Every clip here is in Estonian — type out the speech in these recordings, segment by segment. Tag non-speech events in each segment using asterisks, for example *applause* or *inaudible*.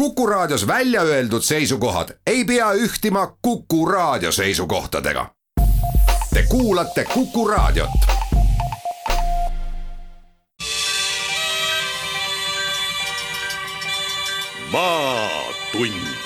Kuku Raadios välja öeldud seisukohad ei pea ühtima Kuku Raadio seisukohtadega. Te kuulate Kuku Raadiot. maatund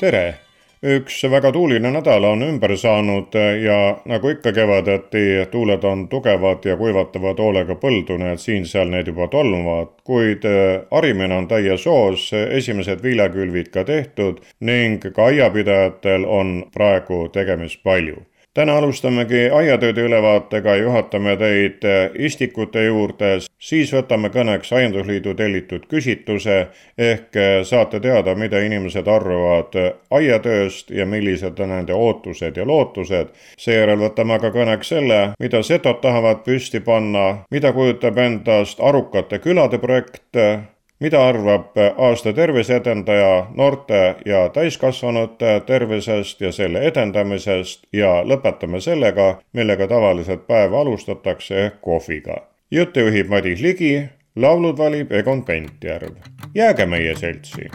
tere! Üks väga tuuline nädal on ümber saanud ja nagu ikka kevadeti, tuuled on tugevad ja kuivatavad hoolega põldu, nii et siin-seal need juba tolmuvad, kuid harimine on täies hoos, esimesed viljakülvid ka tehtud ning ka aiapidajatel on praegu tegemist palju täna alustamegi aiatööde ülevaatega, juhatame teid istikute juurde, siis võtame kõneks Aiandusliidu tellitud küsitluse ehk saate teada, mida inimesed arvavad aiatööst ja millised on nende ootused ja lootused. seejärel võtame aga kõneks selle, mida setod tahavad püsti panna, mida kujutab endast arukate külade projekt mida arvab aasta terviseedendaja noorte ja täiskasvanute tervisest ja selle edendamisest ja lõpetame sellega, millega tavaliselt päeva alustatakse ehk kohviga. jutte juhib Madis Ligi, laulud valib Egon Pentjärv. jääge meie seltsi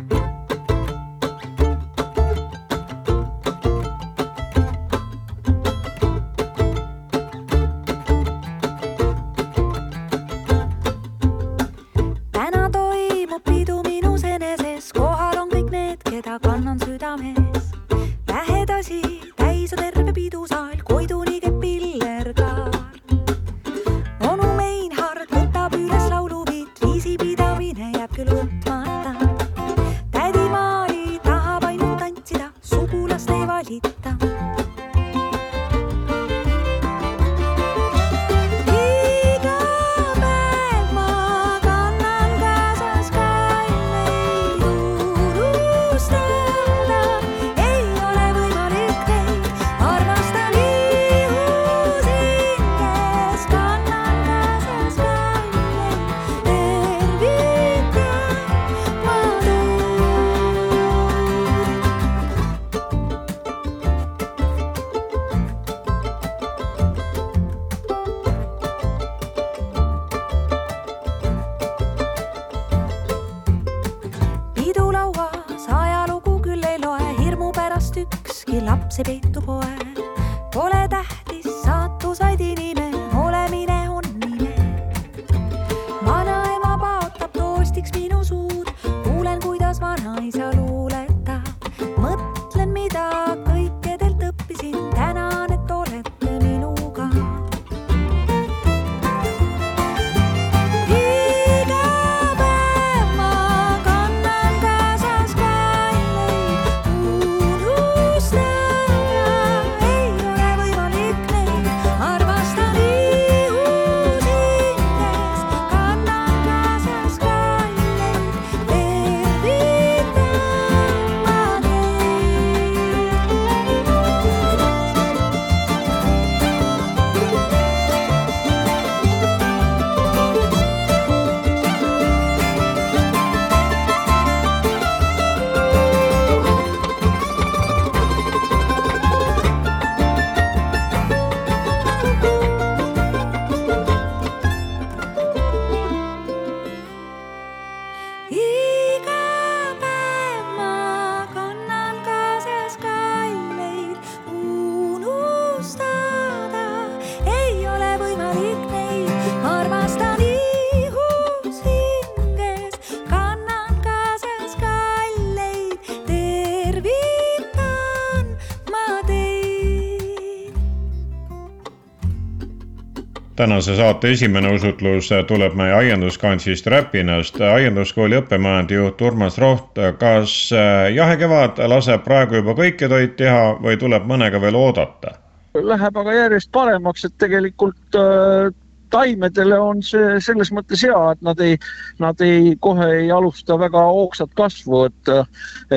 tänase saate esimene usutlus tuleb meie aianduskansist Räpinast. aianduskooli õppemajandi juht Urmas Roht, kas äh, jahekevad laseb praegu juba kõike toit teha või tuleb mõnega veel oodata? Läheb aga järjest paremaks, et tegelikult äh, taimedele on see selles mõttes hea, et nad ei, nad ei, kohe ei alusta väga hoogsat kasvu, et,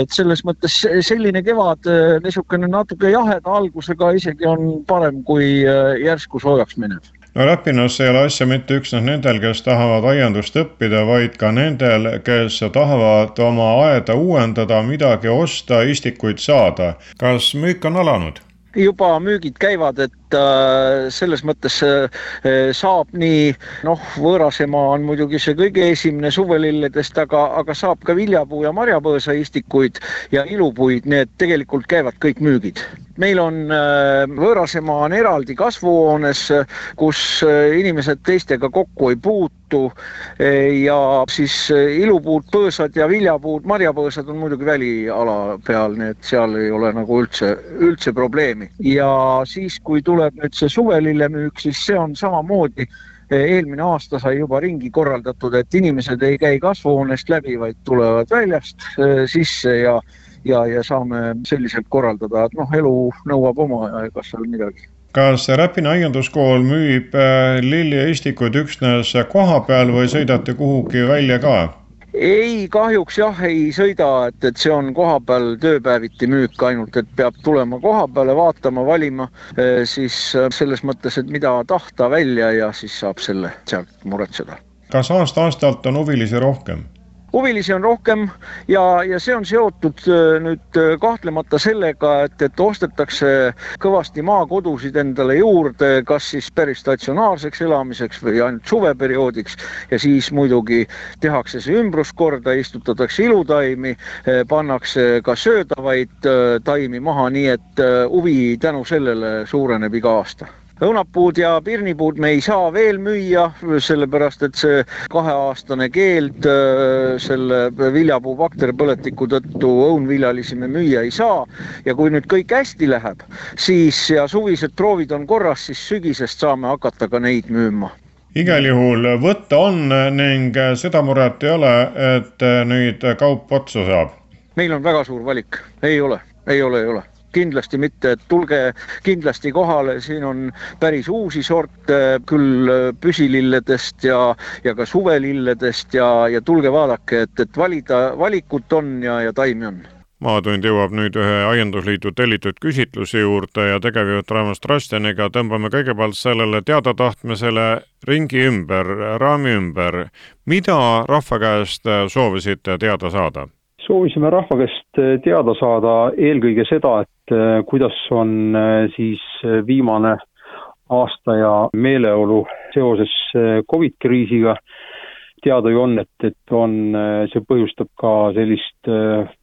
et selles mõttes selline kevad äh, niisugune natuke jaheda algusega isegi on parem, kui järsku soojaks minev no Räpinas ei ole asja mitte üksnes nendel, kes tahavad aiandust õppida, vaid ka nendel, kes tahavad oma aeda uuendada, midagi osta, istikuid saada. kas müük on alanud? juba müügid käivad, et et selles mõttes saab nii noh, võõrasemaa on muidugi see kõige esimene suvelilledest, aga, aga saab ka viljapuu ja marjapõõsaistikuid ja ilupuid, need tegelikult käivad kõik müügid meil on võõrasemaa on eraldi kasvuhoones, kus inimesed teistega kokku ei puutu ja siis ilupuud, põõsad ja viljapuud, marjapõõsad on muidugi väliala peal, nii et seal ei ole nagu üldse, üldse probleemi. ja siis, kui tuleb nüüd see suvelillemüük, siis see on samamoodi eelmine aasta sai juba ringi korraldatud, et inimesed ei käi kasvuhoonest läbi, vaid tulevad väljast eh, sisse ja ja, ja saame selliselt korraldada, et noh, elu nõuab oma ja ega seal midagi kas Räpina aianduskool müüb äh, lilliistikuid üksnes koha peal või sõidate kuhugi välja ka? Ei, kahjuks jah, ei sõida, et, et see on kohapeal tööpäeviti müük ainult, et peab tulema koha peale, vaatama, valima, äh, siis äh, selles mõttes, et mida tahta välja ja siis saab selle sealt muretseda. kas aasta-aastalt on huvilisi rohkem? Huvilisi on rohkem ja, ja see on seotud äh, nüüd äh, kahtlemata sellega, et, et ostetakse kõvasti maakodusid endale juurde, kas siis päris statsionaarseks elamiseks või ainult suveperioodiks. Ja siis muidugi tehakse see ümbrus korda, istutatakse ilutaimi, äh, pannakse ka söödavaid taimi maha, nii et huvi tänu sellele suureneb iga aasta õunapuud ja pirnipuud me ei saa veel müüa, sellepärast et see kaheaastane keeld äh, selle viljapuu bakteripõletiku tõttu õunviljalisi me müüa ei saa. ja kui nüüd kõik hästi läheb, siis ja suvised proovid on korras, siis sügisest saame hakata ka neid müüma igal juhul võtta on ning seda muret ei ole, et nüüd kaup otsa saab. meil on väga suur valik, ei ole, ei ole, ei ole kindlasti mitte, et tulge kindlasti kohale, siin on päris uusi sorte, küll püsililledest ja, ja ka suvelilledest ja, ja tulge vaadake, et, et valida, valikut on ja, ja taimi on maatund jõuab nüüd ühe Aiandusliidu tellitud küsitluse juurde ja tegevjuht Raimo Strastjaniga tõmbame kõigepealt sellele teadatahtmisele ringi ümber, raami ümber. mida rahva käest soovisite teada saada? soovisime rahva käest eh, teada saada eelkõige seda, et kuidas on eh, siis viimane aasta ja meeleolu seoses Covid kriisiga. teada ju on, et, et on, see põhjustab ka sellist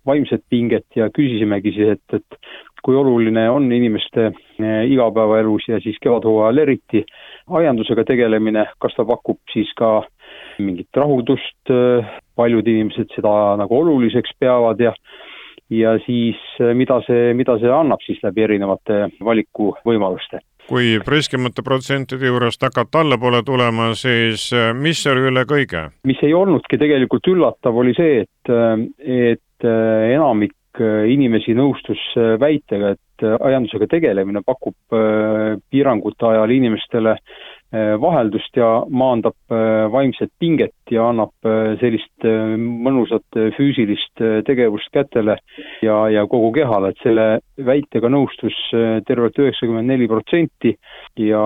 vaimset pinget ja küsisimegi siis, et, et kui oluline on inimeste igapäevaelus ja siis kevadhooajal eriti aiandusega tegelemine, kas ta pakub siis ka mingit rahuldust, paljud inimesed seda nagu oluliseks peavad ja ja siis mida see, mida see annab siis läbi erinevate valikuvõimaluste kui priskemate protsentide juurest hakata allapoole tulema, siis mis oli üle kõige? mis ei olnudki tegelikult üllatav, oli see, et, et enamik inimesi nõustus väitega, et aiandusega tegelemine pakub piirangute ajal inimestele Äh, vaheldust ja maandab äh, vaimset pinget ja annab äh, sellist mõnusat füüsilist tegevust kätele ja, ja kogu kehale, et selle väitega nõustus tervelt üheksakümmend neli protsenti ja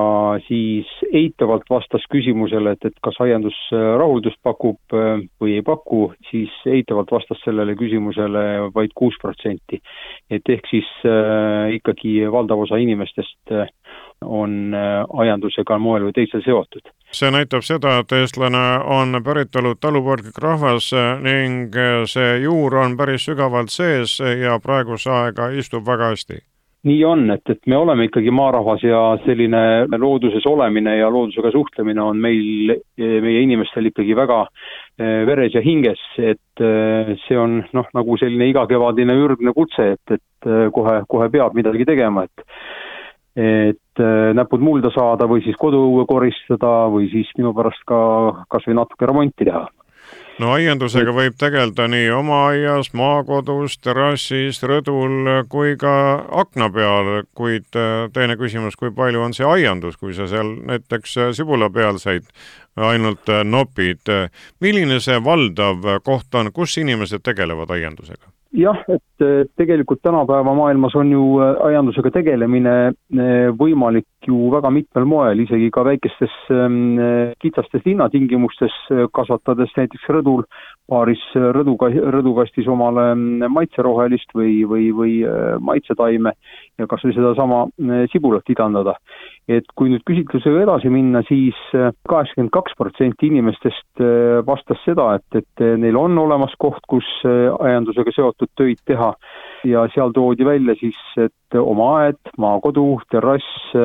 siis eitavalt vastas küsimusele, et, et kas aiandus rahuldust pakub või ei paku, siis eitavalt vastas sellele küsimusele vaid kuus protsenti. et ehk siis ikkagi valdav osa inimestest on äh, aiandusega moel või teisel seotud. see näitab seda, et eestlane on päritolu talupõrglik rahvas ning see juur on päris sügavalt sees ja praeguse aega istub väga hästi nii on, et, et me oleme ikkagi maarahvas ja selline looduses olemine ja loodusega suhtlemine on meil, meie inimestel ikkagi väga veres ja hinges, et see on noh, nagu selline igakevadine ürgne kutse, et, et kohe, kohe peab midagi tegema, et et näpud mulda saada või siis koduõue koristada või siis minu pärast ka kas või natuke remonti teha no aiandusega võib tegeleda nii oma aias, maakodus, terrassis, rõdul kui ka akna peal, kuid äh, teine küsimus, kui palju on see aiandus, kui sa seal näiteks äh, sibulapealseid ainult äh, nopid. milline see valdav koht on, kus inimesed tegelevad aiandusega? Jah, et tegelikult tänapäeva maailmas on ju äh, aiandusega tegelemine äh, võimalik ju väga mitmel moel, isegi ka väikestes äh, kitsastes linnatingimustes, kasvatades näiteks rõdul paaris rõduka, rõdukastis omale mm, maitserohelist või, või, või maitsetaime ja kas või sedasama sibulat idandada. Et kui nüüd küsitlusega edasi minna siis, siis kaheksakümmend kaks protsenti inimestest vastas seda, et, et neil on olemas koht, kus aiandusega seotud töid teha ja seal toodi välja siis, et oma aed, maakodu, terrass,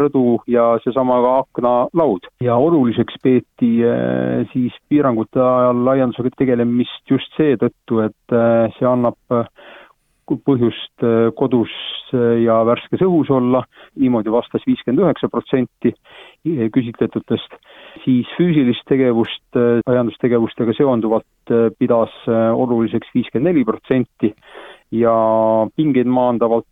rõdu ja seesama ka aknalaud. ja oluliseks peeti siis piirangute ajal aiandusega tegelemist just seetõttu, et see annab põhjust äh, kodus äh, ja värskes õhus olla, niimoodi vastas viiskümmend üheksa protsenti äh, küsitletutest, siis füüsilist tegevust, aiandustegevustega seonduvat pidas oluliseks viiskümmend neli protsenti ja pingeid maandavalt Eh,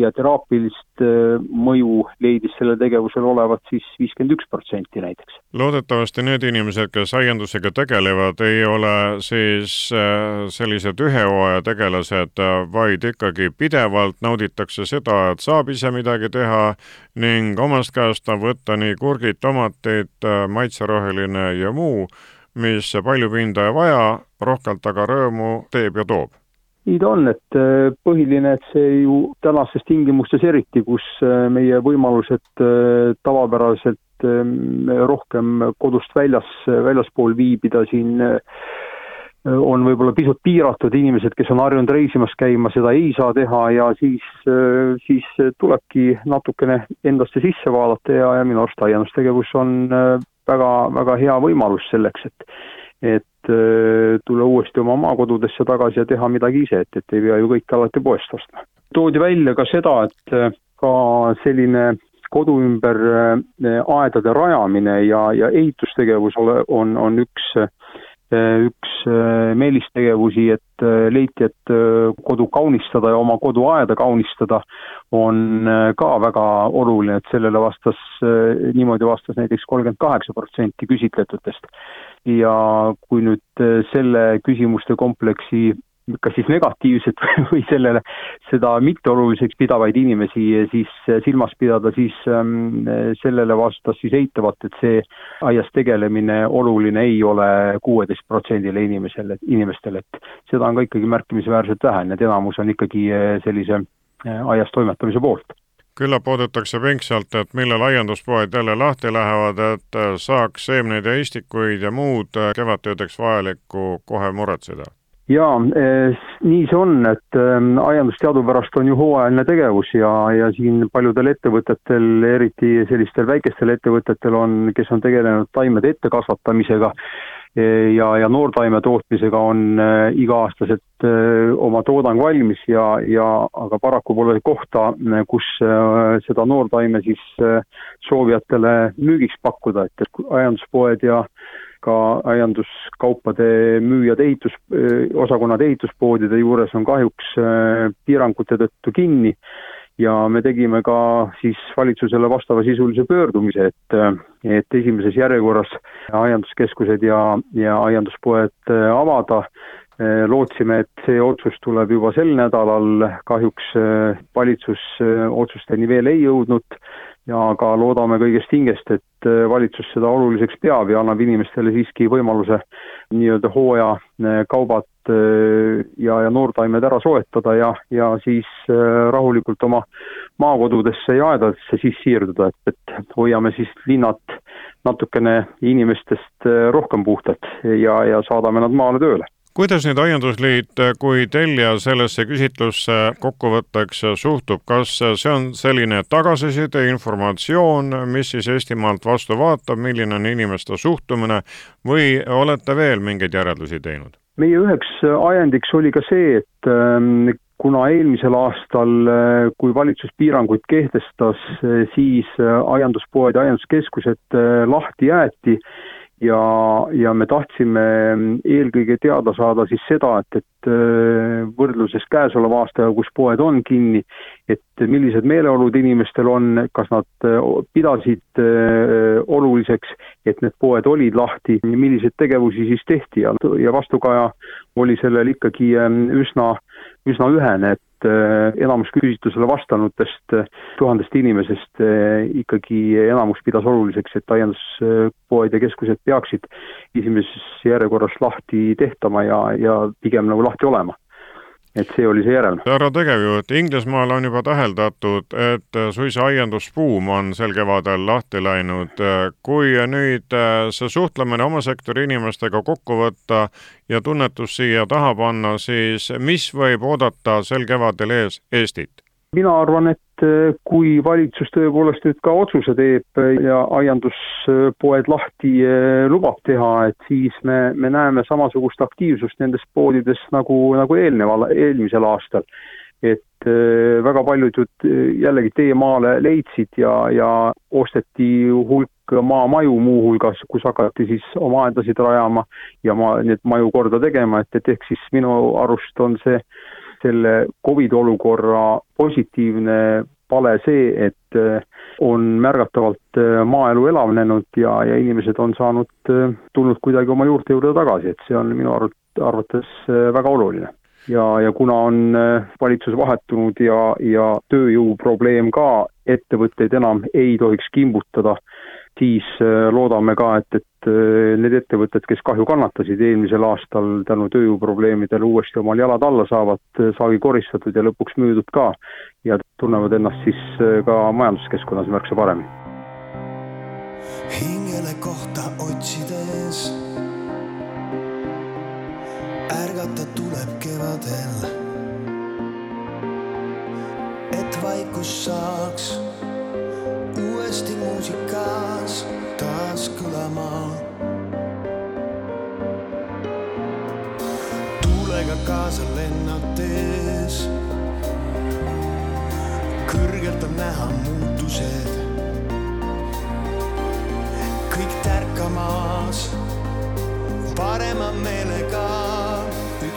ja teraapilist eh, mõju leidis sellel tegevusel olevat siis viiskümmend üks protsenti näiteks. loodetavasti need inimesed, kes aiandusega tegelevad, ei ole siis eh, sellised ühe hooaja tegelased, vaid ikkagi pidevalt nauditakse seda, et saab ise midagi teha ning omast käest on võtta nii kurgid, tomatid, maitseroheline ja muu, mis palju pinda ei vaja, rohkelt aga rõõmu teeb ja toob nii ta on, et äh, põhiline, et see ju tänastes tingimustes eriti, kus äh, meie võimalused äh, tavapäraselt ähm, rohkem kodust väljas, väljaspool viibida siin on võib-olla pisut piiratud, inimesed, kes on harjunud reisimas käima, seda ei saa teha ja siis, siis tulebki natukene endasse sisse vaadata ja, ja minu arust aiandustegevus on väga, väga hea võimalus selleks, et et äh, tulla uuesti oma maakodudesse tagasi ja teha midagi ise, et, et ei pea ju kõike alati poest ostma. toodi välja ka seda, et äh, ka selline kodu ümber äh, aedade rajamine ja, ja ehitustegevus ole, on, on üks üks meelistegevusi, et leiti, et kodu kaunistada ja oma koduaeda kaunistada on ka väga oluline, et sellele vastas, niimoodi vastas näiteks kolmkümmend kaheksa protsenti küsitletutest ja kui nüüd äh, selle küsimuste kompleksi kas siis negatiivset *laughs* või sellele, seda mitteoluliseks pidavaid inimesi siis äh, silmas pidada, siis ähm, sellele vastas siis eitavalt, et see aias tegelemine oluline ei ole kuueteist protsendile inimesele, inimestele, et seda on ka ikkagi märkimisväärselt vähe, nii et enamus on ikkagi sellise aias toimetamise poolt küllap oodatakse pingsalt, et millal aianduspoed jälle lahti lähevad, et saaks seemneid ja istikuid ja muud kevadtöödeks vajalikku kohe muretseda? jaa eh,, nii see on, et eh, aiandus teadupärast on ju hooajaline tegevus ja, ja siin paljudel ettevõtetel, eriti sellistel väikestel ettevõtetel on, kes on tegelenud taimede ettekasvatamisega, ja, ja noortaime tootmisega on äh, iga-aastaselt äh, oma toodang valmis ja, ja aga paraku pole kohta, äh, kus seda noortaime siis soovijatele müügiks pakkuda, et, et aianduspoed ja ka aianduskaupade müüjad ehitus, osakonnad ehituspoodide juures on kahjuks piirangute tõttu kinni ja me tegime ka siis valitsusele vastavasisulise pöördumise, et, et esimeses järjekorras aianduskeskused ja, ja aianduspoed avada. lootsime, et see otsus tuleb juba sel nädalal, kahjuks valitsus otsusteni veel ei jõudnud ja ka loodame kõigest hingest, et valitsus seda oluliseks peab ja annab inimestele siiski võimaluse nii-öelda hooajakaubad Äh, ja, ja noortaimed ära soetada ja, ja siis äh, rahulikult oma maakodudesse ja aedadesse siis siirduda, et, et hoiame siis linnad natukene inimestest äh, rohkem puhtad ja, ja saadame nad maale tööle kuidas nüüd Aiandusliit kui tellija sellesse küsitlusse kokkuvõtteks suhtub, kas see on selline tagasiside, informatsioon, mis siis Eestimaalt vastu vaatab, milline on inimeste suhtumine või olete veel mingeid järeldusi teinud? Meie üheks äh, ajendiks oli ka see, et ähm, kuna eelmisel aastal, äh, kui valitsus piiranguid kehtestas, äh, siis aianduspoed ja aianduskeskused lahti jäeti ja, ja me tahtsime eelkõige teada saada siis seda, et, et võrdluses käesoleva aastaga, kus poed on kinni, et millised meeleolud inimestel on, kas nad pidasid oluliseks, et need poed olid lahti, milliseid tegevusi siis tehti. Ja, ja vastukaja oli sellel ikkagi üsna, üsna ühene, et et äh, enamus küsitlusele vastanutest äh, tuhandest inimesest äh, ikkagi enamus pidas oluliseks, et aianduspoed ja keskused peaksid esimeses järjekorras lahti tehtama ja, ja pigem nagu lahti olema et see oli see järelm. härra tegevjuht, Inglismaal on juba täheldatud, et suisa aiandusbuum on sel kevadel lahti läinud. kui nüüd see suhtlemine oma sektori inimestega kokku võtta ja tunnetus siia taha panna, siis mis võib oodata sel kevadel ees Eestit? mina arvan, et eh, kui valitsus tõepoolest nüüd ka otsuse teeb ja aianduspoed lahti eh, lubab teha, et siis me, me näeme samasugust aktiivsust nendes poodides nagu, nagu eelneval, eelmisel aastal. et eh, väga paljud ju jällegi tee maale leidsid ja, ja osteti hulk maamaju muuhulgas, kus hakati siis oma aedasid rajama ja ma, neid maju korda tegema, et, et ehk siis minu arust on see selle Covidi olukorra positiivne pale see, et äh, on märgatavalt äh, maaelu elavnenud ja, ja inimesed on saanud, äh, tulnud kuidagi oma juurte juurde tagasi, et see on minu arv-, arvates väga oluline. Ja, ja kuna on valitsus vahetunud ja, ja tööjõuprobleem ka, ettevõtteid enam ei tohiks kimbutada siis äh, loodame ka, et, et äh, need ettevõtted, kes kahju kannatasid eelmisel aastal tänu tööjõuprobleemidele, uuesti omal jalad alla saavad, äh, saagi koristatud ja lõpuks müüdud ka ja tunnevad ennast siis ka majanduskeskkonnas märksa paremini. hingele kohta otsides ärgata tuleb kevadel, et vaikus saaks uuesti muusikas taas kõlama. tuulega kaasa lennates, kõrgelt on näha muutused. kõik tärkamas, parema meelega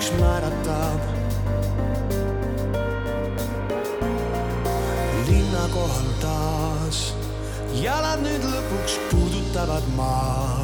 üks määratab linna kohal taas jalad nüüd lõpuks puudutavad maad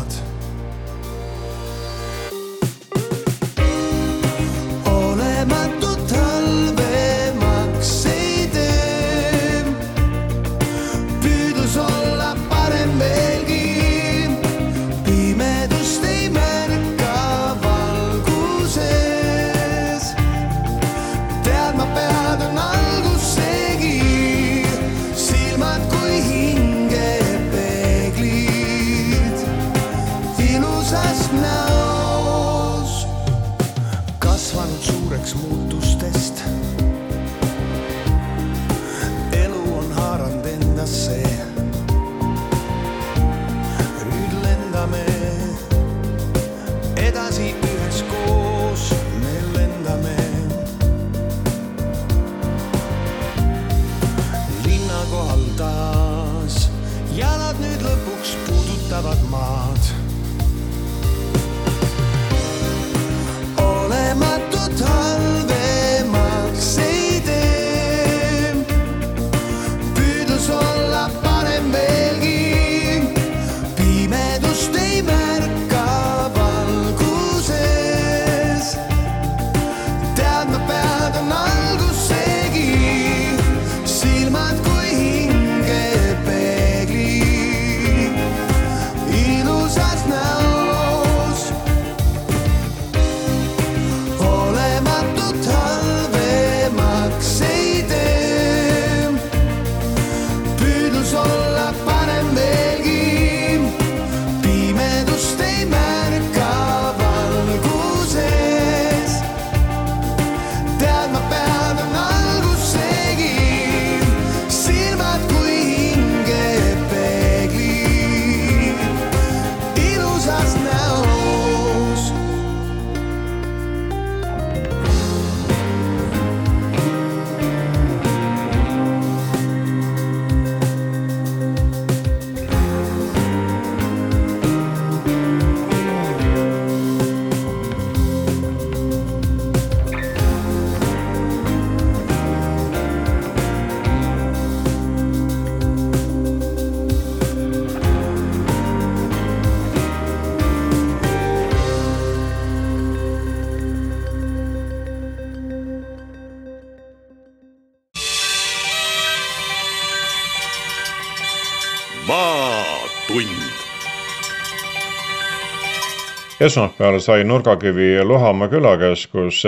esmaspäeval sai nurgakivi Luhamaa külakeskus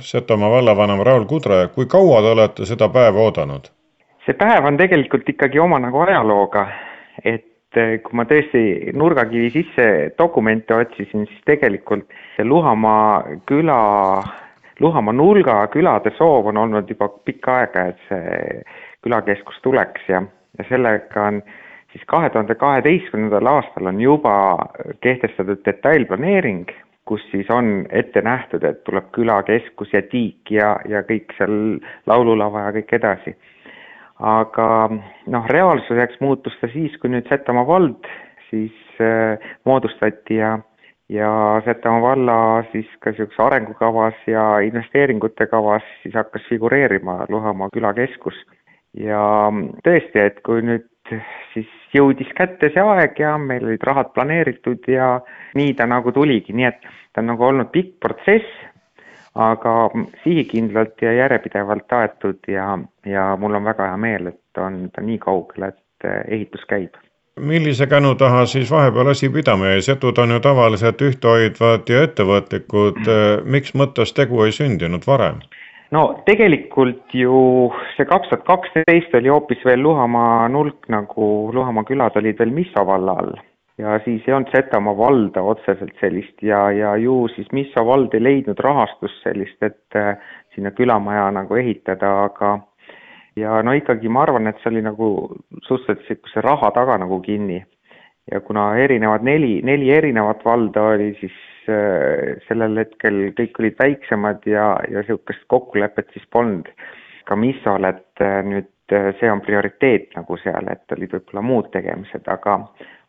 Setomaa vallavanem Raul Kudre, kui kaua te olete seda päeva oodanud? see päev on tegelikult ikkagi oma nagu ajalooga, et kui ma tõesti nurgakivi sisse dokumente otsisin, siis tegelikult Luhamaa küla, Luhamaa nulga külade soov on olnud juba pikka aega, et see külakeskus tuleks ja, ja sellega on siis kahe tuhande kaheteistkümnendal aastal on juba kehtestatud detailplaneering, kus siis on ette nähtud, et tuleb külakeskus ja tiik ja, ja kõik seal laululava ja kõik edasi. aga noh, reaalsuseks muutus ta siis, kui nüüd Setomaa vald siis äh, moodustati ja ja Setomaa valla siis ka niisuguses arengukavas ja investeeringute kavas siis hakkas figureerima Luhamaa külakeskus. ja tõesti, et kui nüüd siis jõudis kätte see aeg ja meil olid rahad planeeritud ja nii ta nagu tuligi, nii et ta on nagu olnud pikk protsess, aga sihikindlalt ja järjepidevalt aetud ja, ja mul on väga hea meel, et on ta nii kaugel, et ehitus käib. Millise känu taha siis vahepeal asi pidama jäi, setud on ju tavaliselt ühtehoidvad ja ettevõtlikud, *clears throat* miks mõttes tegu ei sündinud varem? No tegelikult ju see kaks tuhat kaksteist oli hoopis veel Luhamaa nulk nagu Luhamaa külad olid veel Misso valla all ja siis ei olnud Setomaa valda otseselt sellist ja, ja ju siis Misso vald ei leidnud rahastust sellist, et äh, sinna külamaja nagu ehitada, aga ja no ikkagi ma arvan, et see oli nagu suhteliselt niisuguse raha taga nagu kinni. Ja kuna erinevad neli, neli erinevat valda oli, siis Äh, sellel hetkel kõik olid väiksemad ja, ja niisugust kokkulepet siis polnud. Ka MISO-l, et äh, nüüd äh, see on prioriteet nagu seal, et olid võib-olla muud tegemised, aga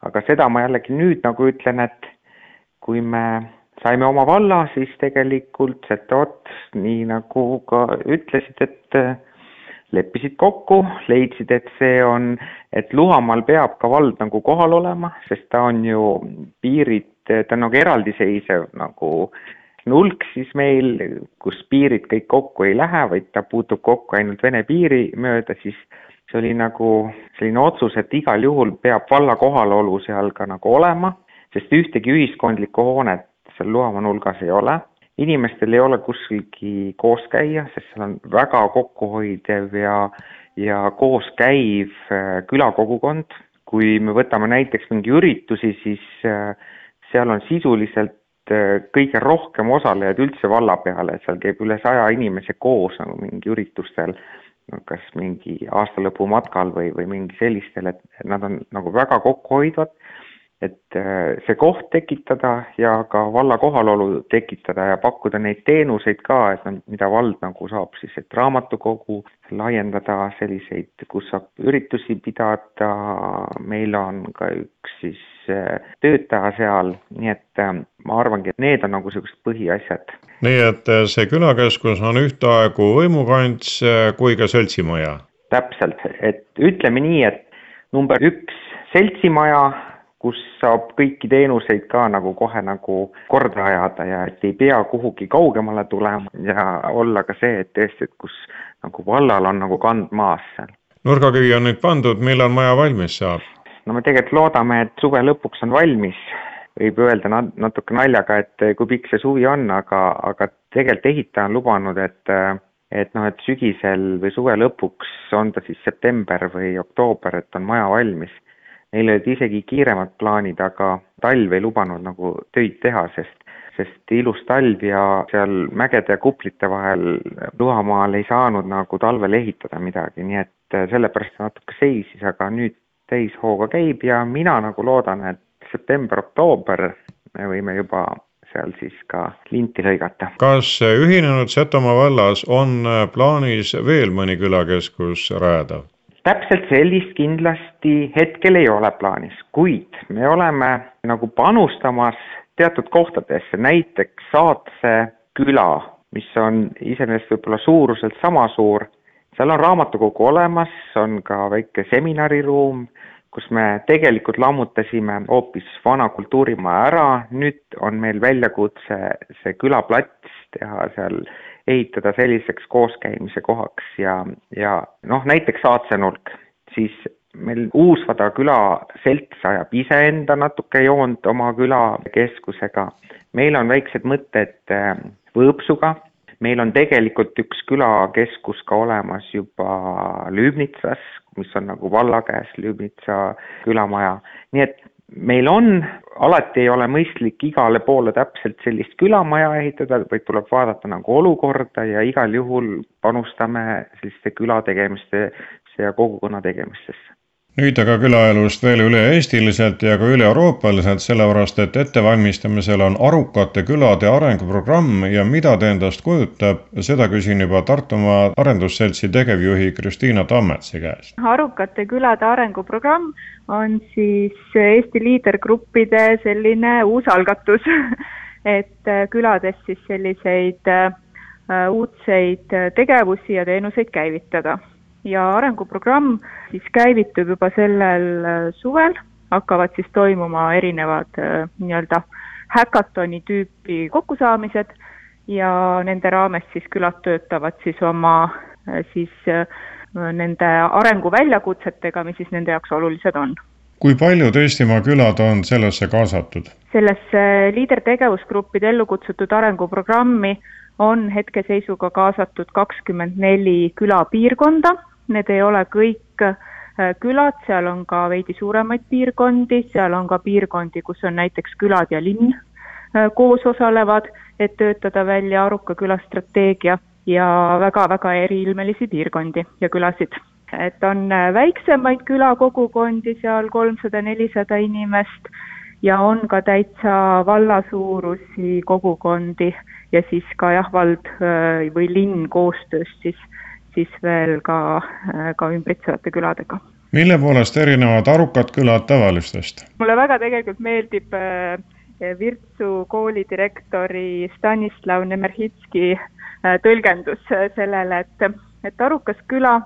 aga seda ma jällegi nüüd nagu ütlen, et kui me saime oma valla, siis tegelikult Setot, nii nagu ka ütlesid, et leppisid kokku, leidsid, et see on, et Luhamaal peab ka vald nagu kohal olema, sest ta on ju piirid ta on nagu eraldiseisev nagu nulk siis meil, kus piirid kõik kokku ei lähe, vaid ta puutub kokku ainult Vene piiri mööda, siis see oli nagu selline otsus, et igal juhul peab valla kohalolu seal ka nagu olema, sest ühtegi ühiskondlikku hoonet seal Luhamaa nulgas ei ole. Inimestel ei ole kuskilgi koos käia, sest seal on väga kokkuhoidev ja, ja kooskäiv äh, külakogukond. kui me võtame näiteks mingi üritusi, siis äh, seal on sisuliselt äh, kõige rohkem osalejaid üldse valla peale, et seal käib üle saja inimese koos nagu mingi üritustel, kas mingi aastalõpumatkal või, või mingi sellistel, et nad on nagu väga kokkuhoidvad et äh, see koht tekitada ja ka valla kohalolu tekitada ja pakkuda neid teenuseid ka, et nad, mida vald nagu saab siis, et raamatukogu laiendada selliseid, kus saab üritusi pidada, meil on ka üks siis äh, töötaja seal, nii et äh, ma arvangi, et need on nagu niisugused põhiasjad. nii et see külakeskus on ühtaegu võimukants kui ka seltsimaja? täpselt, et ütleme nii, et number üks seltsimaja kus saab kõiki teenuseid ka nagu kohe nagu korda ajada ja et ei pea kuhugi kaugemale tulema ja olla ka see, et tõesti, et kus nagu vallal on nagu kand maas seal. nurgakivi on nüüd pandud, millal maja valmis saab? no me tegelikult loodame, et suve lõpuks on valmis. võib öelda nat-, natuke naljaga, et kui pikk see suvi on, aga, aga tegelikult ehitaja on lubanud, et et noh, et sügisel või suve lõpuks, on ta siis september või oktoober, et on maja valmis Neil olid isegi kiiremad plaanid, aga talv ei lubanud nagu töid teha, sest sest ilus talv ja seal mägede ja kuplite vahel Luhamaal ei saanud nagu talvel ehitada midagi, nii et äh, sellepärast ta natuke seisis, aga nüüd täishooga käib ja mina nagu loodan, et september-oktoober me võime juba seal siis ka linti lõigata. kas ühinenud Setomaa vallas on äh, plaanis veel mõni külakeskus rajada? Täpselt sellist kindlasti hetkel ei ole plaanis, kuid me oleme nagu panustamas teatud kohtadesse, näiteks Saatse küla, mis on iseenesest võib-olla suuruselt sama suur, seal on raamatukogu olemas, on ka väike seminariruum, kus me tegelikult lammutasime hoopis vana kultuurimaja ära, nüüd on meil väljakutse see külaplats teha seal ehitada selliseks kooskäimise kohaks ja, ja noh, näiteks Saatse nurk, siis meil Uusvada küla selts ajab iseenda natuke joont oma külakeskusega. meil on väiksed mõtted äh, Võõpsuga, meil on tegelikult üks külakeskus ka olemas juba Lüübnitsas, mis on nagu valla käes Lüübnitsa külamaja, nii et meil on, alati ei ole mõistlik igale poole täpselt sellist külamaja ehitada, vaid tuleb vaadata nagu olukorda ja igal juhul panustame selliste küla tegemistesse ja kogukonna tegemistesse nüüd aga külaelust veel üle-eestiliselt ja ka üle-euroopaliselt, sellepärast et ettevalmistamisel on Arukate külade arenguprogramm ja mida ta endast kujutab, seda küsin juba Tartumaa Arendusseltsi tegevjuhi Kristiina Tammetsi käest. arukate külade arenguprogramm on siis Eesti liidergruppide selline uus algatus *laughs* et külades siis selliseid äh, uudseid tegevusi ja teenuseid käivitada ja arenguprogramm siis käivitub juba sellel äh, suvel, hakkavad siis toimuma erinevad äh, nii-öelda häkatoni tüüpi kokkusaamised ja nende raames siis külad töötavad siis oma siis nende arenguväljakutsetega, mis siis nende jaoks olulised on. Kui paljud Eestimaa külad on sellesse kaasatud? sellesse liidertegevusgruppide ellu kutsutud arenguprogrammi on hetkeseisuga kaasatud kakskümmend neli külapiirkonda, need ei ole kõik äh, külad, seal on ka veidi suuremaid piirkondi, seal on ka piirkondi, kus on näiteks külad ja linn äh, koos osalevad, et töötada välja Aruka küla strateegia ja väga-väga eriilmelisi piirkondi ja külasid. Et on äh, väiksemaid külakogukondi, seal kolmsada, nelisada inimest ja on ka täitsa valla suurusi kogukondi ja siis ka jah, vald või linn koostöös siis, siis veel ka, äh, ka ümbritsevate küladega. mille poolest erinevad arukad külad tavalistest? mulle väga tegelikult meeldib Virtsu kooli direktori Stanislav Nemerhitski tõlgendus sellele, et, et arukas küla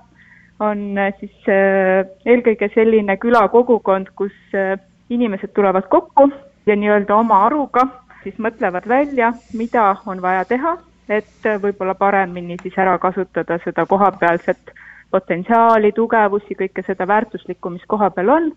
on äh, siis äh, eelkõige selline külakogukond, kus äh, inimesed tulevad kokku ja nii-öelda oma aruga siis mõtlevad välja, mida on vaja teha, et võib-olla paremini siis ära kasutada seda kohapealset potentsiaali, tugevusi, kõike seda väärtuslikku, mis kohapeal on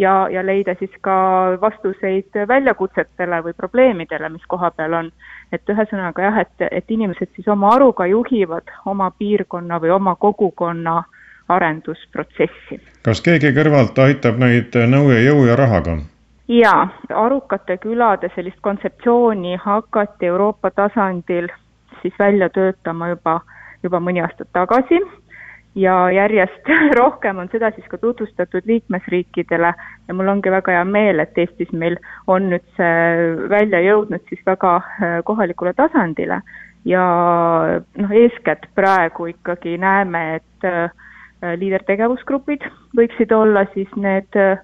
ja, ja leida siis ka vastuseid väljakutsetele või probleemidele, mis kohapeal on. et ühesõnaga jah, et, et inimesed siis oma aruga juhivad oma piirkonna või oma kogukonna arendusprotsessi. kas keegi kõrvalt aitab neid nõu ja jõu ja rahaga? jaa, arukate külade sellist kontseptsiooni hakati Euroopa tasandil siis välja töötama juba, juba mõni aasta tagasi. Ja järjest *laughs* rohkem on seda siis ka tutvustatud liikmesriikidele. Ja mul ongi väga hea meel, et Eestis meil on nüüd see välja jõudnud siis väga äh, kohalikule tasandile. Ja noh, eeskätt praegu ikkagi näeme, et äh, liidertegevusgrupid võiksid olla siis need äh,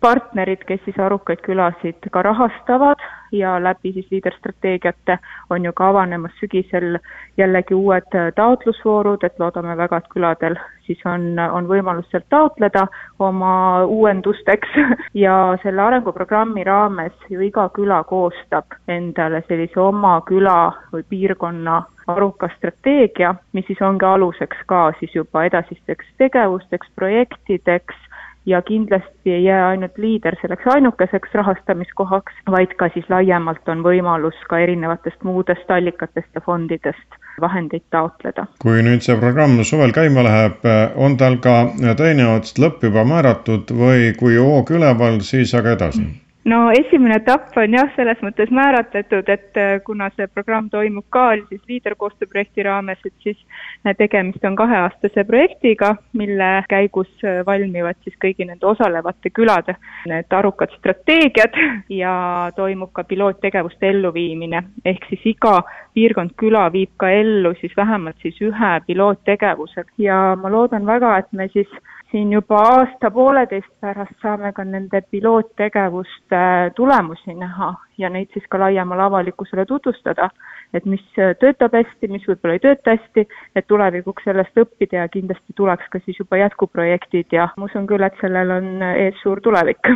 partnerid, kes siis arukaid külasid ka rahastavad ja läbi siis liiderstrateegiate on ju ka avanemas sügisel jällegi uued äh, taotlusvoorud, et loodame väga, et küladel siis on, on võimalus sealt taotleda oma uuendusteks. *laughs* Ja selle arenguprogrammi raames ju iga küla koostab endale sellise oma küla või piirkonna aruka strateegia, mis siis ongi aluseks ka siis juba edasisteks tegevusteks, projektideks ja kindlasti ei jää ainult liider selleks ainukeseks rahastamiskohaks, vaid ka siis laiemalt on võimalus ka erinevatest muudest allikatest ja fondidest vahendeid taotleda. kui nüüd see programm suvel käima läheb, on tal ka teine ots lõpp juba määratud või kui hoog üleval, siis aga edasi mm.? No esimene etapp on jah, selles mõttes määratletud, et äh, kuna see programm toimub ka siis liiderkoostöö projekti raames, et siis äh, tegemist on kaheaastase projektiga, mille käigus äh, valmivad siis kõigi nende osalevate külade need arukad strateegiad ja toimub ka piloottegevuste elluviimine, ehk siis iga piirkond, küla viib ka ellu siis vähemalt siis ühe piloottegevuse. Ja ma loodan väga, et me siis siin juba aasta-pooleteist pärast saame ka nende piloottegevuste tulemusi näha ja neid siis ka laiemale avalikkusele tutvustada, et mis töötab hästi, mis võib-olla ei tööta hästi, et tulevikuks sellest õppida ja kindlasti tuleks ka siis juba jätkuprojektid ja ma usun küll, et sellel on ees suur tulevik.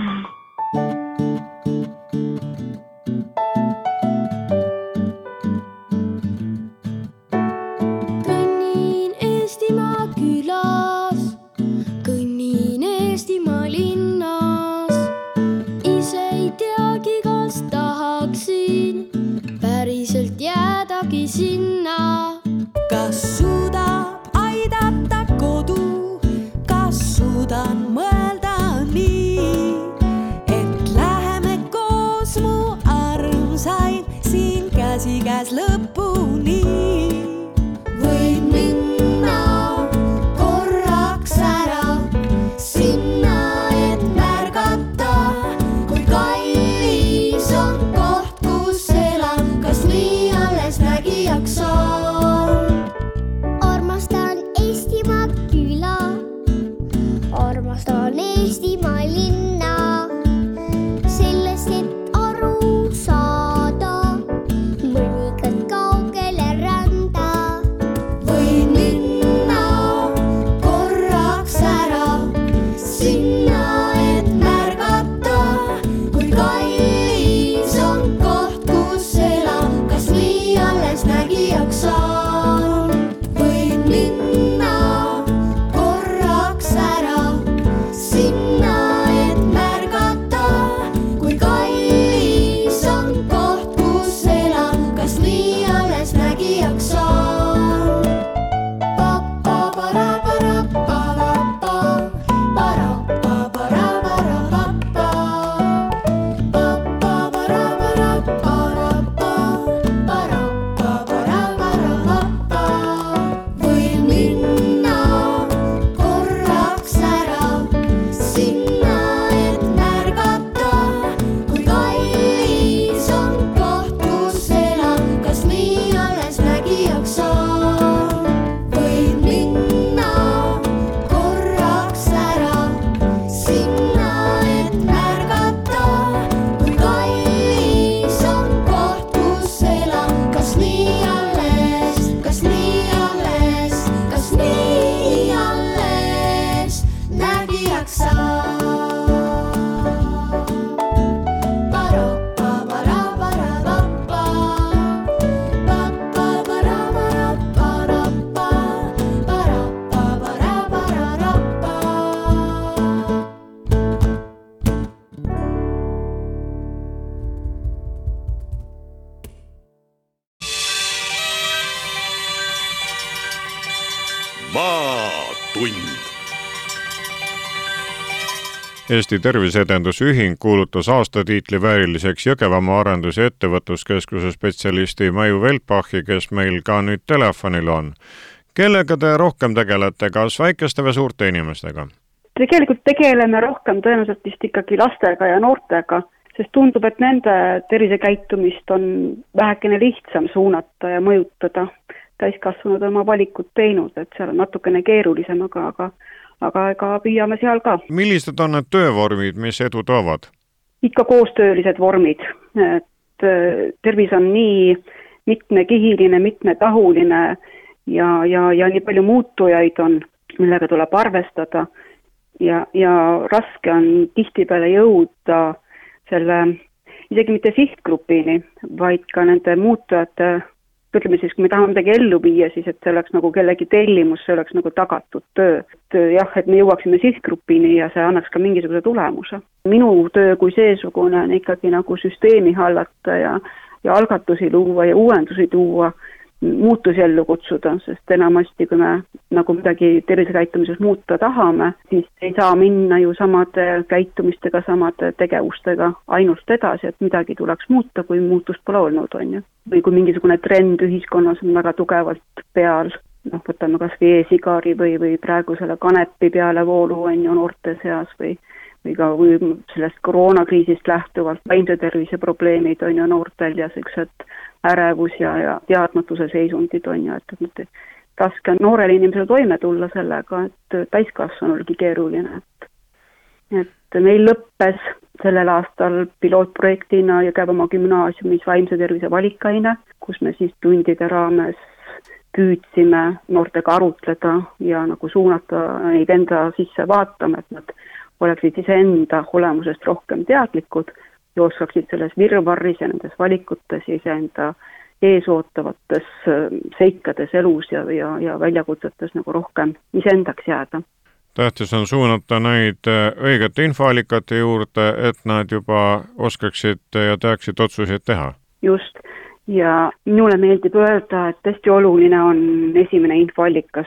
Sinna. kas Eesti Terviseedenduse Ühing kuulutas aastatiitli vääriliseks Jõgevamaa Arendus- ja Ettevõtluskeskuse spetsialisti Maju Veltbachi, kes meil ka nüüd telefonil on. kellega te rohkem tegelete, kas väikeste või suurte inimestega? tegelikult tegeleme rohkem tõenäoliselt vist ikkagi lastega ja noortega, sest tundub, et nende tervisekäitumist on vähekene lihtsam suunata ja mõjutada. täiskasvanud on oma valikud teinud, et seal on natukene keerulisem, aga, aga aga ega püüame seal ka. millised on need töövormid, mis edu toovad? ikka koostöölised vormid, et äh, tervis on nii mitmekihiline, mitmetahuline ja, ja, ja nii palju muutujaid on, millega tuleb arvestada ja, ja raske on tihtipeale jõuda selle isegi mitte sihtgrupini, vaid ka nende muutujate ütleme siis, kui me tahame midagi ellu viia, siis et see oleks nagu kellegi tellimus, see oleks nagu tagatud töö. et jah, et me jõuaksime sihtgrupini ja see annaks ka mingisuguse tulemuse. minu töö kui seesugune on ikkagi nagu süsteemi hallata ja, ja algatusi luua ja uuendusi tuua muutusi ellu kutsuda, sest enamasti, kui me nagu midagi tervisekäitumises muuta tahame, siis ei saa minna ju samade käitumistega, samade tegevustega ainult edasi, et midagi tuleks muuta, kui muutust pole olnud, on ju. või kui mingisugune trend ühiskonnas on väga tugevalt peal, noh, võtame kas või e-sigari või, või praegu selle kanepi pealevoolu, on ju, noorte seas või ka või sellest koroonakriisist lähtuvalt vaimse tervise probleemid on ju noortel ja niisugused ärevus ja, ja teadmatuse seisundid on ju, et, et raske on noorel inimesel toime tulla sellega, et täiskasvanulgi keeruline, et et meil lõppes sellel aastal pilootprojektina Jõgevamaa gümnaasiumis vaimse tervise valikaine, kus me siis tundide raames püüdsime noortega arutleda ja nagu suunata neid enda sisse vaatama, et nad oleksid iseenda olemusest rohkem teadlikud ja oskaksid selles virvarris ja nendes valikutes iseenda ees ootavates seikades elus ja, ja, ja väljakutsetes nagu rohkem iseendaks jääda. tähtis on suunata neid õigete infoallikate juurde, et nad juba oskaksid ja teaksid otsuseid teha. just, ja minule meeldib öelda, et hästi oluline on esimene infoallikas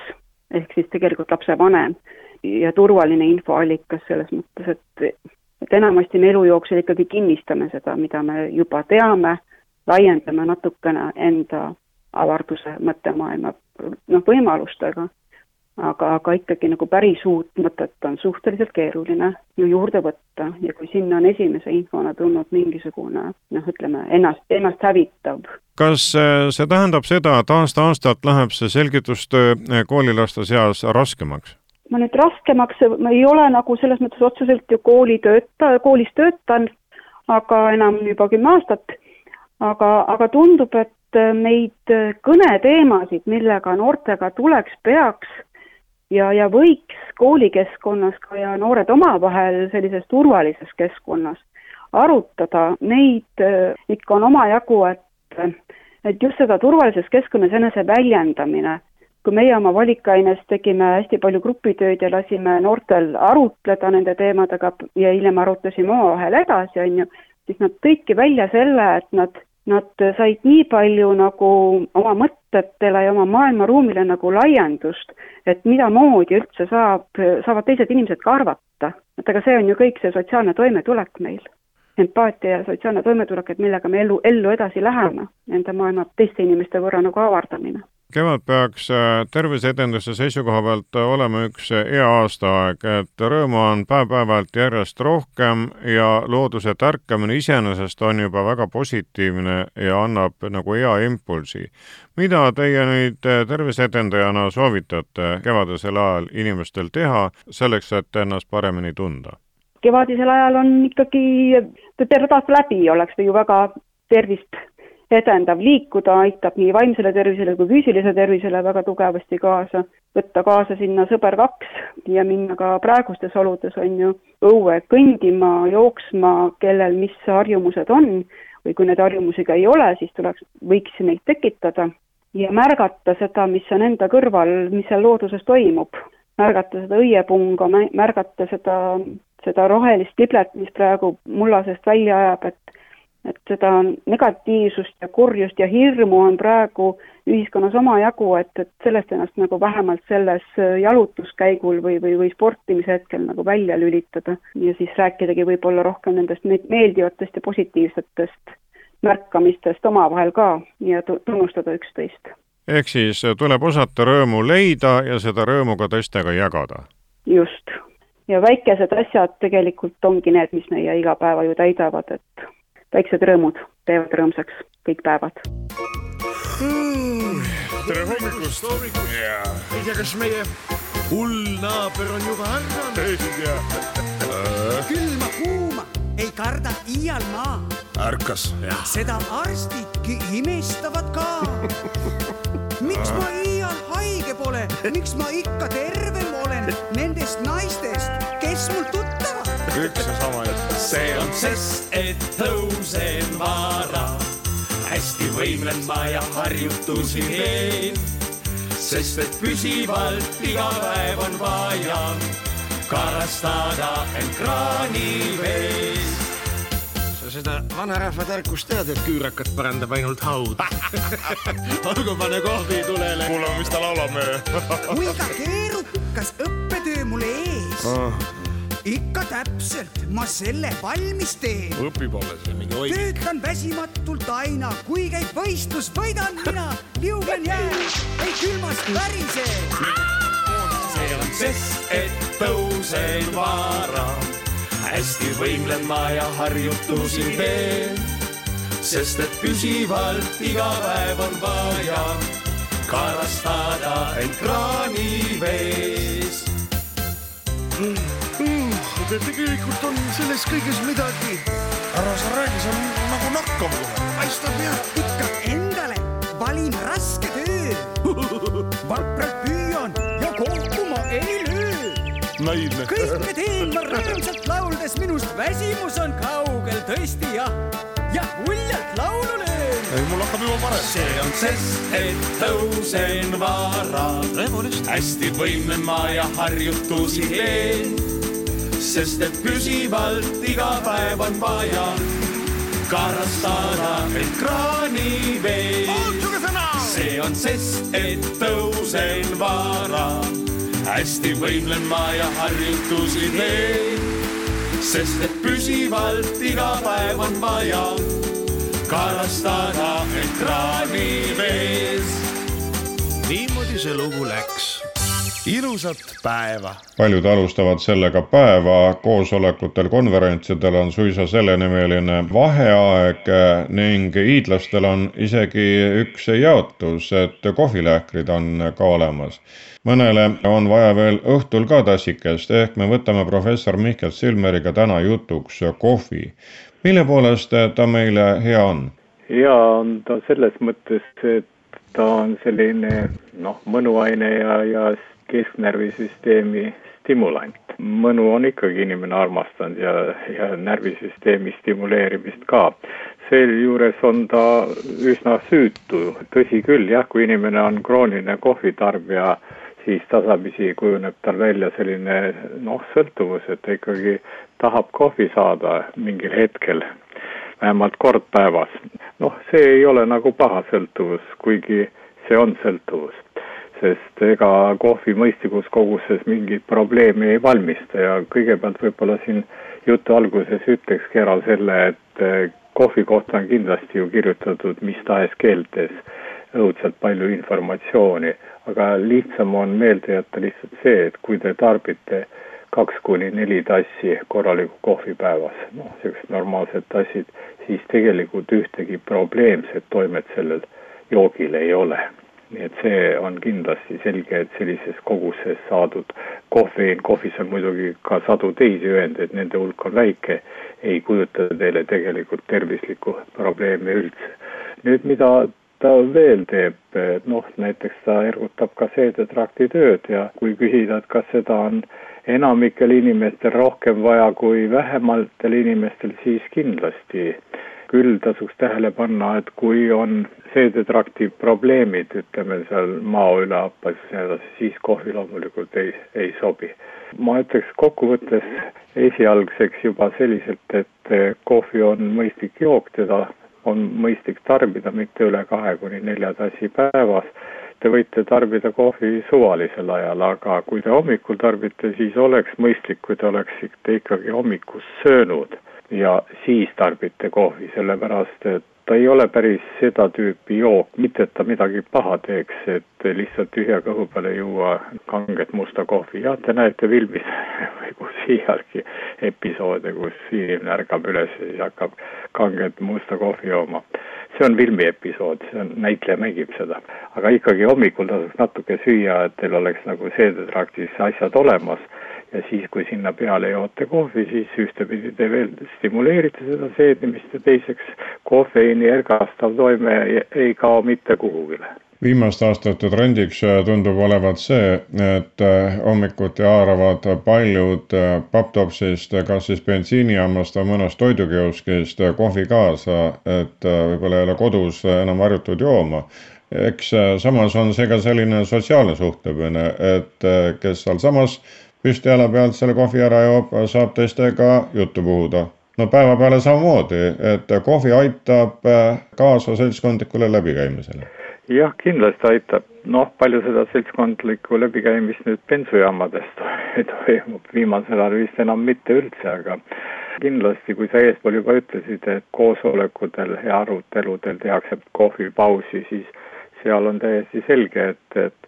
ehk siis tegelikult lapsevanem ja turvaline infoallikas selles mõttes, et et enamasti me elu jooksul ikkagi kinnistame seda, mida me juba teame, laiendame natukene enda avarduse mõttemaailma noh, võimalustega, aga, aga ikkagi nagu päris uut mõtet on suhteliselt keeruline ju juurde võtta ja kui sinna on esimese infona tulnud mingisugune noh, ütleme ennast, ennast hävitav kas äh, see tähendab seda, et aasta-aastalt läheb see selgitustöö äh, koolilaste seas raskemaks? Ma nüüd raskemaks, ma ei ole nagu selles mõttes otseselt ju kooli tööta-, koolis töötan, aga enam juba kümme aastat, aga, aga tundub, et neid kõneteemasid, millega noortega tuleks, peaks ja, ja võiks koolikeskkonnas ka ja noored omavahel sellises turvalises keskkonnas arutada, neid ikka on omajagu, et, et just seda turvalises keskkonnas enese väljendamine kui meie oma valikaines tegime hästi palju grupitööd ja lasime noortel arutleda nende teemadega ja hiljem arutasime omavahel edasi, on ju, siis nad tõidki välja selle, et nad, nad said nii palju nagu oma mõtetele ja oma maailmaruumile nagu laiendust, et midamoodi üldse saab, saavad teised inimesed ka arvata. et aga see on ju kõik see sotsiaalne toimetulek meil empaatia ja sotsiaalne toimetulek, et millega me ellu, ellu edasi läheme, enda maailma teiste inimeste võrra nagu avardamine kevad peaks äh, terviseedenduse seisukoha pealt olema üks hea aastaaeg, et rõõmu on päev-päevalt järjest rohkem ja looduse tärkamine iseenesest on juba väga positiivne ja annab nagu hea impulsi. mida teie nüüd terviseedendajana soovitate kevadisel ajal inimestel teha selleks, et ennast paremini tunda? kevadisel ajal on ikkagi terve aasta läbi oleks ju väga tervist edendav, liikuda aitab nii vaimsele tervisele kui füüsilisele tervisele väga tugevasti kaasa, võtta kaasa sinna sõber kaks ja minna ka praegustes oludes, on ju, õue kõndima, jooksma, kellel mis harjumused on või kui neid harjumusi ka ei ole, siis tuleks, võiks neid tekitada ja märgata seda, mis on enda kõrval, mis seal looduses toimub. märgata seda õiepunga, märgata seda, seda rohelist liblet, mis praegu mullasest välja ajab, et et seda negatiivsust ja kurjust ja hirmu on praegu ühiskonnas omajagu, et, et sellest ennast nagu vähemalt selles jalutuskäigul või, või, või sportimise hetkel nagu välja lülitada ja siis rääkidagi võib-olla rohkem nendest meeldivatest ja positiivsetest märkamistest omavahel ka ja tunnustada üksteist. ehk siis tuleb osata rõõmu leida ja seda rõõmu ka teistega jagada? just. ja väikesed asjad tegelikult ongi need, mis meie igapäeva ju täidavad, et väiksed rõõmud teevad rõõmsaks kõik päevad mm,. tere hommikust! ei tea, kas meie hull naaber on juba ärganud? ei tea külma, kuuma ei karda iial maa. ärkas. seda arstidki imestavad ka *laughs* miks ma iial haige pole, miks ma ikka tervem olen nendest naistest, kes mul tuttavad? Üks ja sama jutt. see on sest, et tõusen vara, hästi võimlen ma ja harjutusi teen, sest et püsivalt iga päev on vaja karastada end kraanivees sa seda vanarahva tarkust tead, et küürakat parandab ainult haud. *laughs* Olgu, pane kohvi tulele. kuulame, mis ta laulab meile? Kuinka keerukas õppetöö mul ees. Oh ikka täpselt, ma selle valmis teen. õpib alles ja mingi oig. töötan väsimatult aina, kui käib võistlus, võidan mina, liugen jää, ei külmast värise. see on sest, et tõusen vara, hästi võimlen ma ja harjutusi teen, sest et püsivalt iga päev on vaja karastada end kraanivees mm,. Tegelikult on selles kõiges midagi. ära sa räägi, see on nagu nakkav kohe. paistab jah. ikka endale valin raske töö. vapralt püüan ja kokku ma ei löö. naiivne. kõike teen ma rõõmsalt lauldes, minust väsimus on kaugel tõesti jah, ja uljalt laulu löön ei, mul hakkab juba parem. see on sest, et tõusen vara. hästi võimlen ma ja harjutusi teen. Sest et püsivalt iga päev on vaja karastada end kraanivees. see on sest, et tõusen vara, hästi võimlen ma ja harjutusi teen, sest et püsivalt iga päev on vaja karastada end kraanivees. niimoodi see lugu läks. Ilusat päeva. paljud alustavad sellega päeva, koosolekutel, konverentsidel on suisa sellenimeline vaheaeg ning hiidlastel on isegi üks jaotus, et kohvilähkrid on ka olemas. mõnele on vaja veel õhtul ka tassikest, ehk me võtame professor Mihkel Silmeriga täna jutuks kohvi. mille poolest ta meile hea on? hea on ta selles mõttes, et ta on selline noh, mõnuaine ja, ja kesknärvisüsteemi stimulant. mõnu on ikkagi inimene armastanud ja, ja närvisüsteemi stimuleerimist ka. sealjuures on ta üsna süütu, tõsi küll, jah, kui inimene on krooniline kohvitarbija, siis tasapisi kujuneb tal välja selline noh, sõltuvus, et ta ikkagi tahab kohvi saada mingil hetkel vähemalt kord päevas. noh, see ei ole nagu paha sõltuvus, kuigi see on sõltuvus, sest ega kohvi mõistlikus koguses mingit probleemi ei valmista ja kõigepealt võib-olla siin jutu alguses ütlekski ära selle, et eh, kohvi kohta on kindlasti ju kirjutatud mis tahes keeltes õudselt palju informatsiooni, aga lihtsam on meelde jätta lihtsalt see, et kui te tarbite kaks kuni neli tassi korralikku kohvi päevas, noh, sellised normaalsed tassid, siis tegelikult ühtegi probleemset toimet sellel joogil ei ole. Nii et see on kindlasti selge, et sellises koguses saadud kofeiin, kohvis on muidugi ka sadu teisi ühendeid, nende hulk on väike, ei kujuta teile tegelikult tervislikku probleemi üldse. nüüd, mida ta veel teeb, noh näiteks ta ergutab ka seedetrakti tööd ja kui küsida, et kas seda on enamikel inimestel rohkem vaja kui vähematel inimestel, siis kindlasti. Küll tasuks tähele panna, et kui on seedetrakti probleemid, ütleme seal maoülehappas ja nii edasi, siis kohvi loomulikult ei, ei sobi. ma ütleks kokkuvõttes esialgseks juba selliselt, et kohvi on mõistlik jook, teda on mõistlik tarbida mitte üle kahe kuni nelja tassi päevas. Te võite tarbida kohvi suvalisel ajal, aga kui te hommikul tarbite, siis oleks mõistlik, kui te oleksite ikkagi hommikus söönud ja siis tarbite kohvi, sellepärast et ta ei ole päris seda tüüpi jook, mitte et ta midagi paha teeks, et lihtsalt tühja kõhu peale juua kanget musta kohvi, jah, te näete filmis *laughs* või kus iialgi episoode, kus inimene ärkab üles ja siis hakkab kanget musta kohvi jooma. see on filmi episood, see on, näitleja mängib seda, aga ikkagi hommikul tasuks natuke süüa, et teil oleks nagu seedetraktis asjad olemas ja siis, kui sinna peale joote kohvi, siis ühtepidi te veel stimuleerite seda seedimist ja teiseks kofeiini ergastav toime ei- kao mitte kuhugile. viimaste aastate trendiks äh, tundub olevat see, et äh, hommikuti haaravad paljud äh, Paptopsist, kas siis bensiinijaamast või mõnest toidukioskist kohvi kaasa, et võib-olla ei ole kodus enam harjutud jooma. eks samas on see ka selline sotsiaalne suhtlemine, et kes sealsamas püsti jala pealt selle kohvi ära joob, saab teistega juttu puhuda. no päevapeale samamoodi, et kohvi aitab äh, kaasa seltskondlikule läbikäimisele. Jah, kindlasti aitab, noh, palju seda seltskondlikku läbikäimist nüüd bensujaamades *laughs* toimub, viimasel ajal vist enam mitte üldse, aga kindlasti, kui sa eespool juba ütlesid, et koosolekutel ja aruteludel tehakse kohvipausi, siis seal on täiesti selge, et, et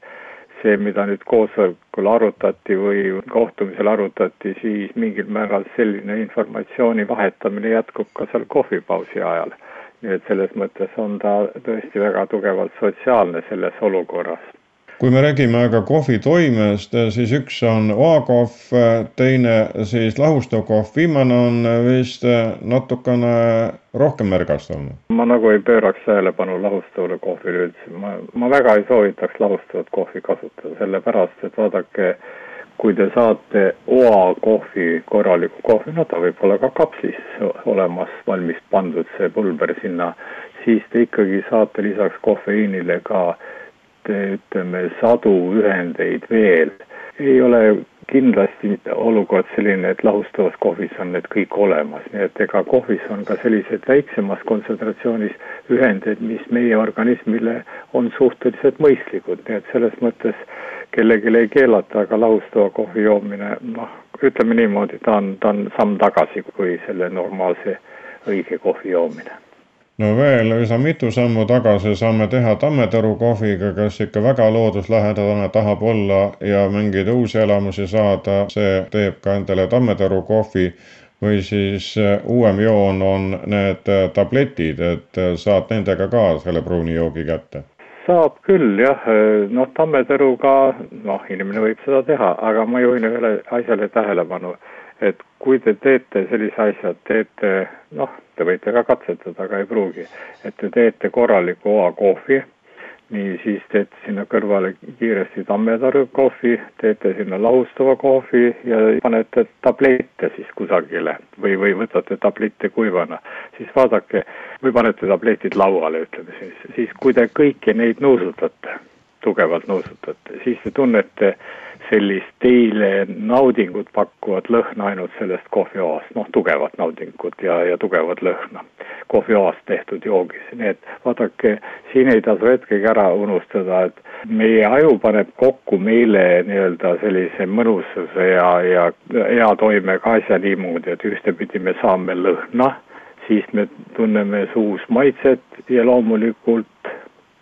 see, mida nüüd koosolekul arutati või kohtumisel arutati, siis mingil määral selline informatsiooni vahetamine jätkub ka seal kohvipausi ajal. nii et selles mõttes on ta tõesti väga tugevalt sotsiaalne selles olukorras. Kui me räägime aga kohvi toimest, siis üks on oakohv, teine siis lahustav kohv, viimane on vist natukene rohkem ärgastav. ma nagu ei pööraks tähelepanu lahustavale kohvile üldse, ma, ma väga ei soovitaks lahustavat kohvi kasutada, sellepärast et vaadake, kui te saate oakohvi, korraliku kohvi, no ta võib olla ka kapslis olemas, valmis pandud see pulber sinna, siis te ikkagi saate lisaks kofeiinile ka te, ütleme sadu ühendeid veel. ei ole kindlasti olukord selline, et lahustavas kohvis on need kõik olemas, nii et ega kohvis on ka selliseid väiksemas kontsentratsioonis ühendeid, mis meie organismile on suhteliselt mõistlikud, nii et selles mõttes kellelegi ei keelata, aga lahustava kohvi joomine, noh, ütleme niimoodi, ta on, ta on samm tagasi kui selle normaalse õige kohvi joomine no veel üsna mitu sammu tagasi saame teha Tammetoru kohviga, kes ikka väga looduslähedane tahab olla ja mingeid uusi elamusi saada, see teeb ka endale Tammetoru kohvi. Või siis äh, uuem joon on need äh, tabletid, et äh, saad nendega ka selle pruuni joogi kätte. Saab küll jah, noh Tammetoruga, noh inimene võib seda teha, aga ma juhin ühele asjale tähelepanu et kui te teete sellise asja, teete noh, te võite ka katsetada, aga ei pruugi, et te teete korraliku oakohvi, nii siis teete sinna kõrvale kiiresti tammetaru kohvi, teete sinna lahustava kohvi ja panete tablette siis kusagile või, või võtate tablette kuivana, siis vaadake või panete tabletid lauale, ütleme siis, siis kui te kõiki neid nuusutate, tugevalt nuusutate, siis te tunnete sellist teile naudingut pakkuvat lõhna ainult sellest kohvioast, noh, tugevat naudingut ja, ja tugevat lõhna. Kohvioast tehtud joogis, nii et vaadake, siin ei tasu hetkegi ära unustada, et meie aju paneb kokku meile nii-öelda sellise mõnususe ja, ja hea toimega asja niimoodi, et ühtepidi me saame lõhna, siis me tunneme suus maitset ja loomulikult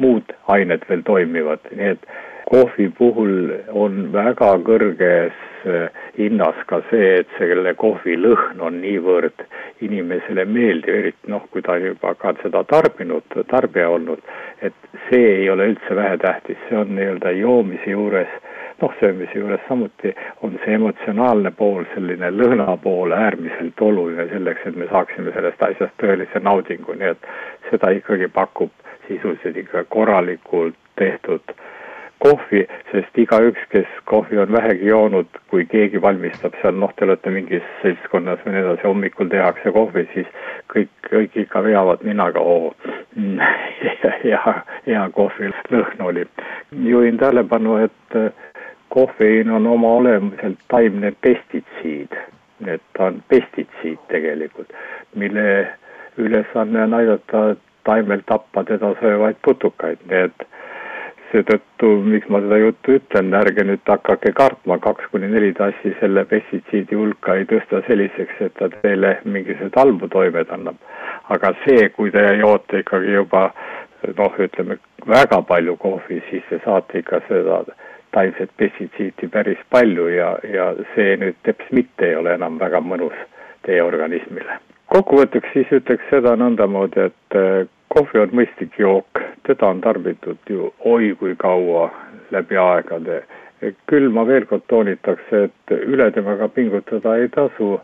muud ained veel toimivad, nii et kohvi puhul on väga kõrges eh, hinnas ka see, et selle kohvi lõhn on niivõrd inimesele meeldiv, eriti noh, kui ta juba ka seda tarbinud, tarbija olnud, et see ei ole üldse vähetähtis, see on nii-öelda joomise juures, noh, söömise juures samuti on see emotsionaalne pool, selline lõhna pool äärmiselt oluline selleks, et me saaksime sellest asjast tõelise naudingu, nii et seda ikkagi pakub sisuliselt ikka korralikult tehtud äh, kohvi, sest igaüks, kes kohvi on vähegi joonud, kui keegi valmistab seal, noh, te olete mingis seltskonnas või nii edasi, hommikul tehakse kohvi, siis kõik, kõik ikka veavad ninaga, oo, *laughs* hea, hea kohvi lõhn oli. juhin tähelepanu, et äh, kofeiin on oma olemuselt taimne pestitsiid, et ta on pestitsiid tegelikult, mille ülesanne on aidata taimel tappa teda söövaid putukaid, nii et seetõttu, miks ma seda juttu ütlen, ärge nüüd hakake kartma, kaks kuni neli tassi selle pestitsiidi hulka ei tõsta selliseks, et ta teile mingisuguseid halbu toimed annab. aga see, kui te joote ikkagi juba noh, ütleme väga palju kohvi, siis te saate ikka seda taimset pestitsiiti päris palju ja, ja see nüüd teps mitte ei ole enam väga mõnus teie organismile. kokkuvõtteks siis ütleks seda nõndamoodi, et kohvi on mõistlik jook, teda on tarbitud ju oi kui kaua läbi aegade. küll ma veel kord toonitaks, et üle temaga pingutada ei tasu.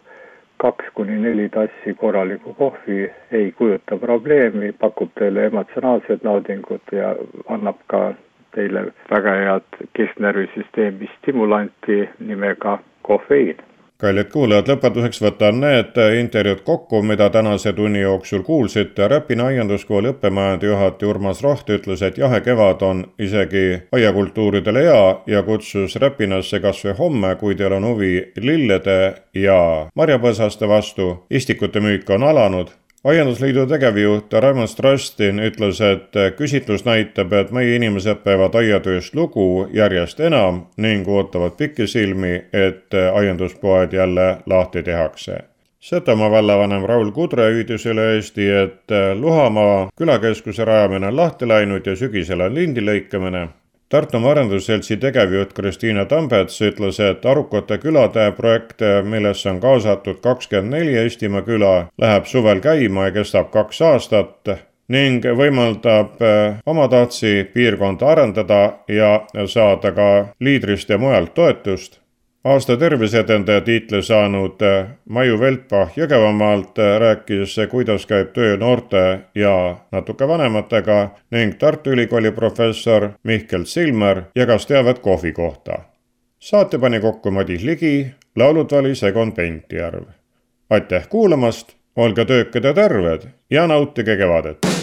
kaks kuni neli tassi korralikku kohvi ei kujuta probleemi, pakub teile emotsionaalset naudingut ja annab ka teile väga head kesknärvisüsteemi stimulanti nimega kofeiin kallid kuulajad, lõpetuseks võtan need intervjuud kokku, mida tänase tunni jooksul kuulsite. Räpina aianduskooli õppemajade juhataja Urmas Roht ütles, et jahe kevad on isegi aiakultuuridele hea ja kutsus Räpinasse kas või homme, kui teil on huvi lillede ja marjapõõsaste vastu. istikute müük on alanud aiandusliidu tegevjuht Raimond Strastin ütles, et küsitlus näitab, et meie inimesed peavad aiatööst lugu järjest enam ning ootavad pikisilmi, et aianduspoed jälle lahti tehakse. Setomaa vallavanem Raul Kudre hüüdis üle Eesti, et Luhamaa külakeskuse rajamine on lahti läinud ja sügisel on lindi lõikamine Tartumaa Arendusseltsi tegevjuht Kristiina Tambets ütles, et Arukate külade projekt, millesse on kaasatud kakskümmend neli Eestimaa küla, läheb suvel käima ja kestab kaks aastat ning võimaldab eh, omatahtsi piirkonda arendada ja saada ka liidrist ja mujalt toetust aasta terviseedendaja tiitli saanud äh, Maju Veltpah Jõgevamaalt äh, rääkis, kuidas käib töö noorte ja natuke vanematega ning Tartu Ülikooli professor Mihkel Silmer jagas teavet kohvi kohta. saate pani kokku Madis Ligi, laulud valis Egon Pentjärv. aitäh kuulamast, olge töökad ja terved ja nautige kevadet!